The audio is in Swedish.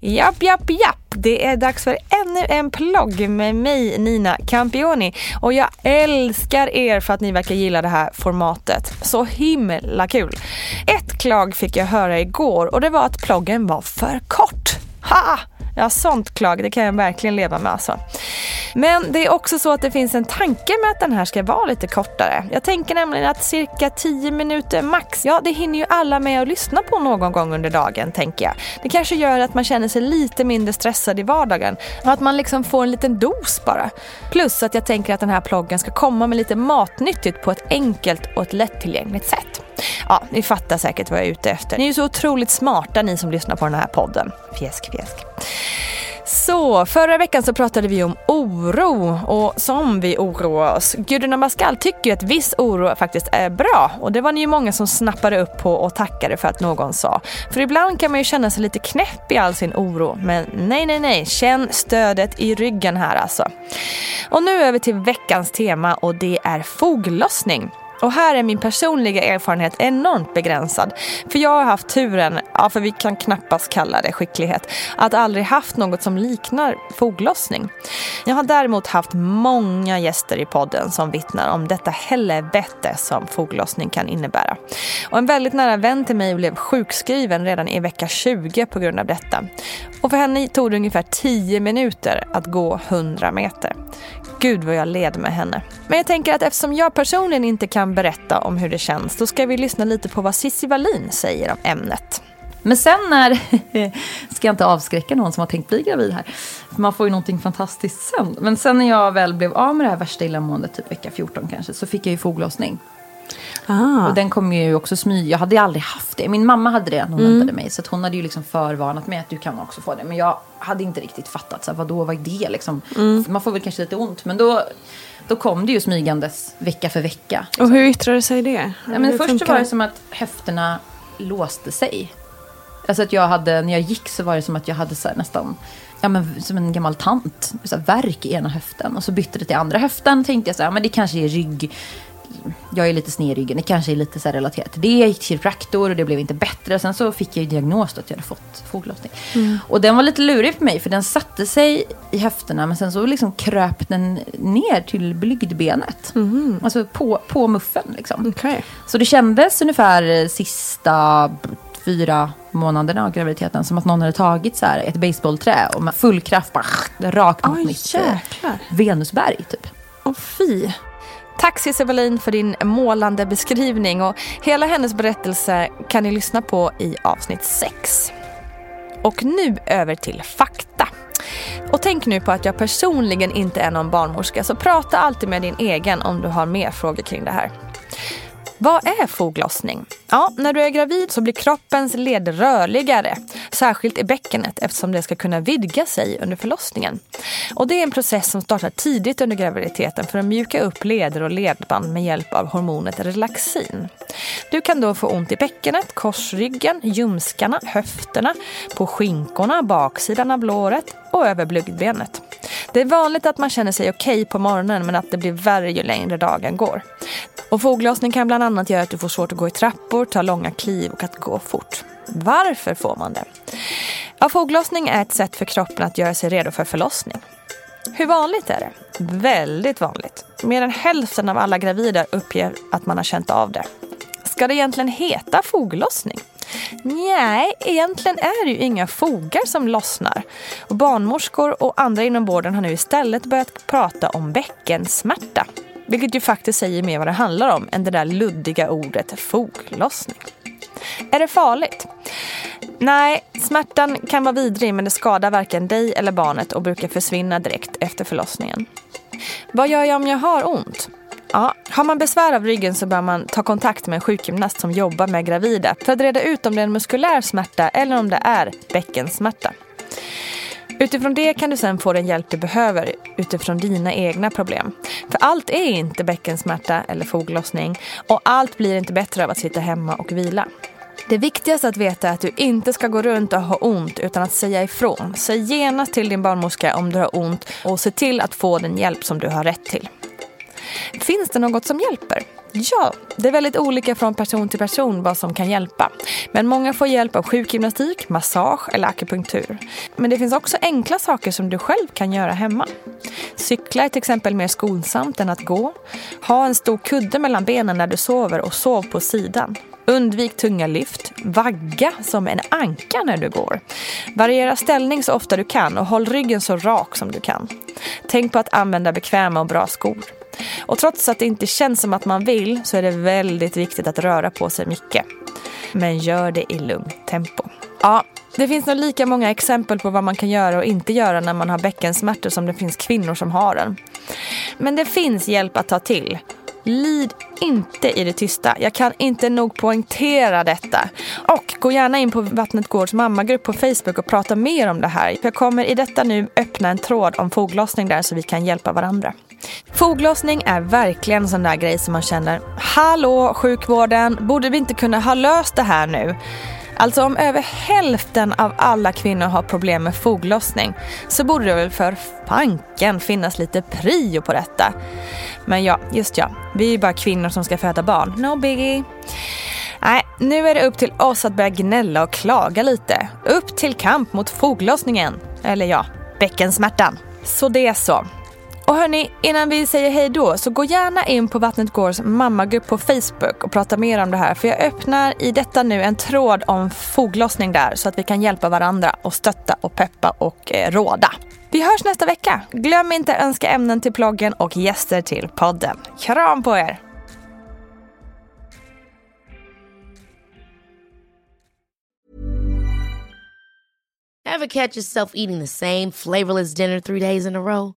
Japp, japp, japp. Det är dags för ännu en plogg med mig, Nina Campioni. Och jag älskar er för att ni verkar gilla det här formatet. Så himla kul. Ett klag fick jag höra igår och det var att ploggen var för kort. Ha! Ja, sånt klag, det kan jag verkligen leva med alltså. Men det är också så att det finns en tanke med att den här ska vara lite kortare. Jag tänker nämligen att cirka 10 minuter max, ja det hinner ju alla med att lyssna på någon gång under dagen tänker jag. Det kanske gör att man känner sig lite mindre stressad i vardagen och att man liksom får en liten dos bara. Plus att jag tänker att den här ploggen ska komma med lite matnyttigt på ett enkelt och ett lättillgängligt sätt. Ja, ni fattar säkert vad jag är ute efter. Ni är ju så otroligt smarta ni som lyssnar på den här podden. Fjäsk, fjäsk. Så, förra veckan så pratade vi om oro och som vi oroar oss. Gudrun Abascal tycker att viss oro faktiskt är bra och det var ni ju många som snappade upp på och tackade för att någon sa. För ibland kan man ju känna sig lite knäpp i all sin oro men nej, nej, nej, känn stödet i ryggen här alltså. Och nu över till veckans tema och det är foglossning. Och här är min personliga erfarenhet enormt begränsad. För jag har haft turen, ja för vi kan knappast kalla det skicklighet, att aldrig haft något som liknar foglossning. Jag har däremot haft många gäster i podden som vittnar om detta helvete som foglossning kan innebära. Och en väldigt nära vän till mig blev sjukskriven redan i vecka 20 på grund av detta. Och för henne tog det ungefär 10 minuter att gå 100 meter. Gud vad jag led med henne. Men jag tänker att eftersom jag personligen inte kan berätta om hur det känns, då ska vi lyssna lite på vad Cissi Wallin säger om ämnet. Men sen när, ska jag inte avskräcka någon som har tänkt bli gravid här, man får ju någonting fantastiskt sen. Men sen när jag väl blev av med det här värsta illamåendet, typ vecka 14 kanske, så fick jag ju foglossning. Ah. Och den kom ju också smyga. Jag hade ju aldrig haft det. Min mamma hade det när hon mm. mig. Så hon hade ju liksom förvarnat mig att du kan också få det. Men jag hade inte riktigt fattat. Så här, vadå, vad är det liksom? Mm. Man får väl kanske lite ont. Men då, då kom det ju smygandes vecka för vecka. Liksom. Och hur yttrade sig det? Ja, men först var det som att höfterna låste sig. Alltså att jag hade, när jag gick så var det som att jag hade så nästan, ja men som en gammal tant, så här, verk i ena höften. Och så bytte det till andra höften. Tänkte jag så här, men det kanske är rygg jag är lite sned i ryggen. Det kanske är lite så relaterat till det. Jag gick till kiropraktor och det blev inte bättre. Sen så fick jag ju diagnos att jag hade fått foglossning. Mm. Och den var lite lurig för mig för den satte sig i höfterna men sen så liksom kröp den ner till blygdbenet. Mm. Alltså på, på muffen liksom. Okay. Så det kändes ungefär sista fyra månaderna av graviditeten som att någon hade tagit så här ett baseballträ och med full kraft bara rakt mot Oj, mitt jäklar. venusberg typ. Åh fy. Tack Cissi Wallin för din målande beskrivning och hela hennes berättelse kan ni lyssna på i avsnitt 6. Och nu över till fakta. Och tänk nu på att jag personligen inte är någon barnmorska så prata alltid med din egen om du har mer frågor kring det här. Vad är foglossning? Ja, när du är gravid så blir kroppens led rörligare, särskilt i bäckenet eftersom det ska kunna vidga sig under förlossningen. Och det är en process som startar tidigt under graviditeten för att mjuka upp leder och ledband med hjälp av hormonet relaxin. Du kan då få ont i bäckenet, korsryggen, ljumskarna, höfterna, på skinkorna, baksidan av låret och över blygdbenet. Det är vanligt att man känner sig okej okay på morgonen men att det blir värre ju längre dagen går. Och foglossning kan bland annat göra att du får svårt att gå i trappor, ta långa kliv och att gå fort. Varför får man det? Ja, foglossning är ett sätt för kroppen att göra sig redo för förlossning. Hur vanligt är det? Väldigt vanligt. Mer än hälften av alla gravida uppger att man har känt av det. Ska det egentligen heta foglossning? Nej, egentligen är det ju inga fogar som lossnar. Och barnmorskor och andra inom vården har nu istället börjat prata om bäckensmärta. Vilket ju faktiskt säger mer vad det handlar om än det där luddiga ordet foglossning. Är det farligt? Nej, smärtan kan vara vidrig men det skadar varken dig eller barnet och brukar försvinna direkt efter förlossningen. Vad gör jag om jag har ont? Ja, har man besvär av ryggen så bör man ta kontakt med en sjukgymnast som jobbar med gravida för att reda ut om det är en muskulär smärta eller om det är bäckensmärta. Utifrån det kan du sen få den hjälp du behöver utifrån dina egna problem. För allt är inte bäckensmärta eller foglossning och allt blir inte bättre av att sitta hemma och vila. Det viktigaste att veta är att du inte ska gå runt och ha ont utan att säga ifrån. Säg genast till din barnmorska om du har ont och se till att få den hjälp som du har rätt till. Finns det något som hjälper? Ja, det är väldigt olika från person till person vad som kan hjälpa. Men många får hjälp av sjukgymnastik, massage eller akupunktur. Men det finns också enkla saker som du själv kan göra hemma. Cykla är till exempel mer skonsamt än att gå. Ha en stor kudde mellan benen när du sover och sov på sidan. Undvik tunga lyft. Vagga som en anka när du går. Variera ställning så ofta du kan och håll ryggen så rak som du kan. Tänk på att använda bekväma och bra skor. Och trots att det inte känns som att man vill så är det väldigt viktigt att röra på sig mycket. Men gör det i lugnt tempo. Ja, det finns nog lika många exempel på vad man kan göra och inte göra när man har bäckensmärtor som det finns kvinnor som har den. Men det finns hjälp att ta till. Lid inte i det tysta. Jag kan inte nog poängtera detta. Och gå gärna in på Vattnet Gårds mammagrupp på Facebook och prata mer om det här. Jag kommer i detta nu öppna en tråd om foglossning där så vi kan hjälpa varandra. Foglossning är verkligen en sån där grej som man känner, hallå sjukvården, borde vi inte kunna ha löst det här nu? Alltså om över hälften av alla kvinnor har problem med foglossning så borde det väl för fanken finnas lite prio på detta. Men ja, just ja, vi är ju bara kvinnor som ska föda barn. No biggie. Nej, nu är det upp till oss att börja gnälla och klaga lite. Upp till kamp mot foglossningen. Eller ja, bäckensmärtan. Så det är så. Och hörni, innan vi säger hej då så gå gärna in på Vattnet Gårds mammagrupp på Facebook och prata mer om det här. För jag öppnar i detta nu en tråd om foglossning där så att vi kan hjälpa varandra och stötta och peppa och eh, råda. Vi hörs nästa vecka. Glöm inte att önska ämnen till ploggen och gäster till podden. Kram på er! Have catch yourself eating the same flavorless dinner three days in a row?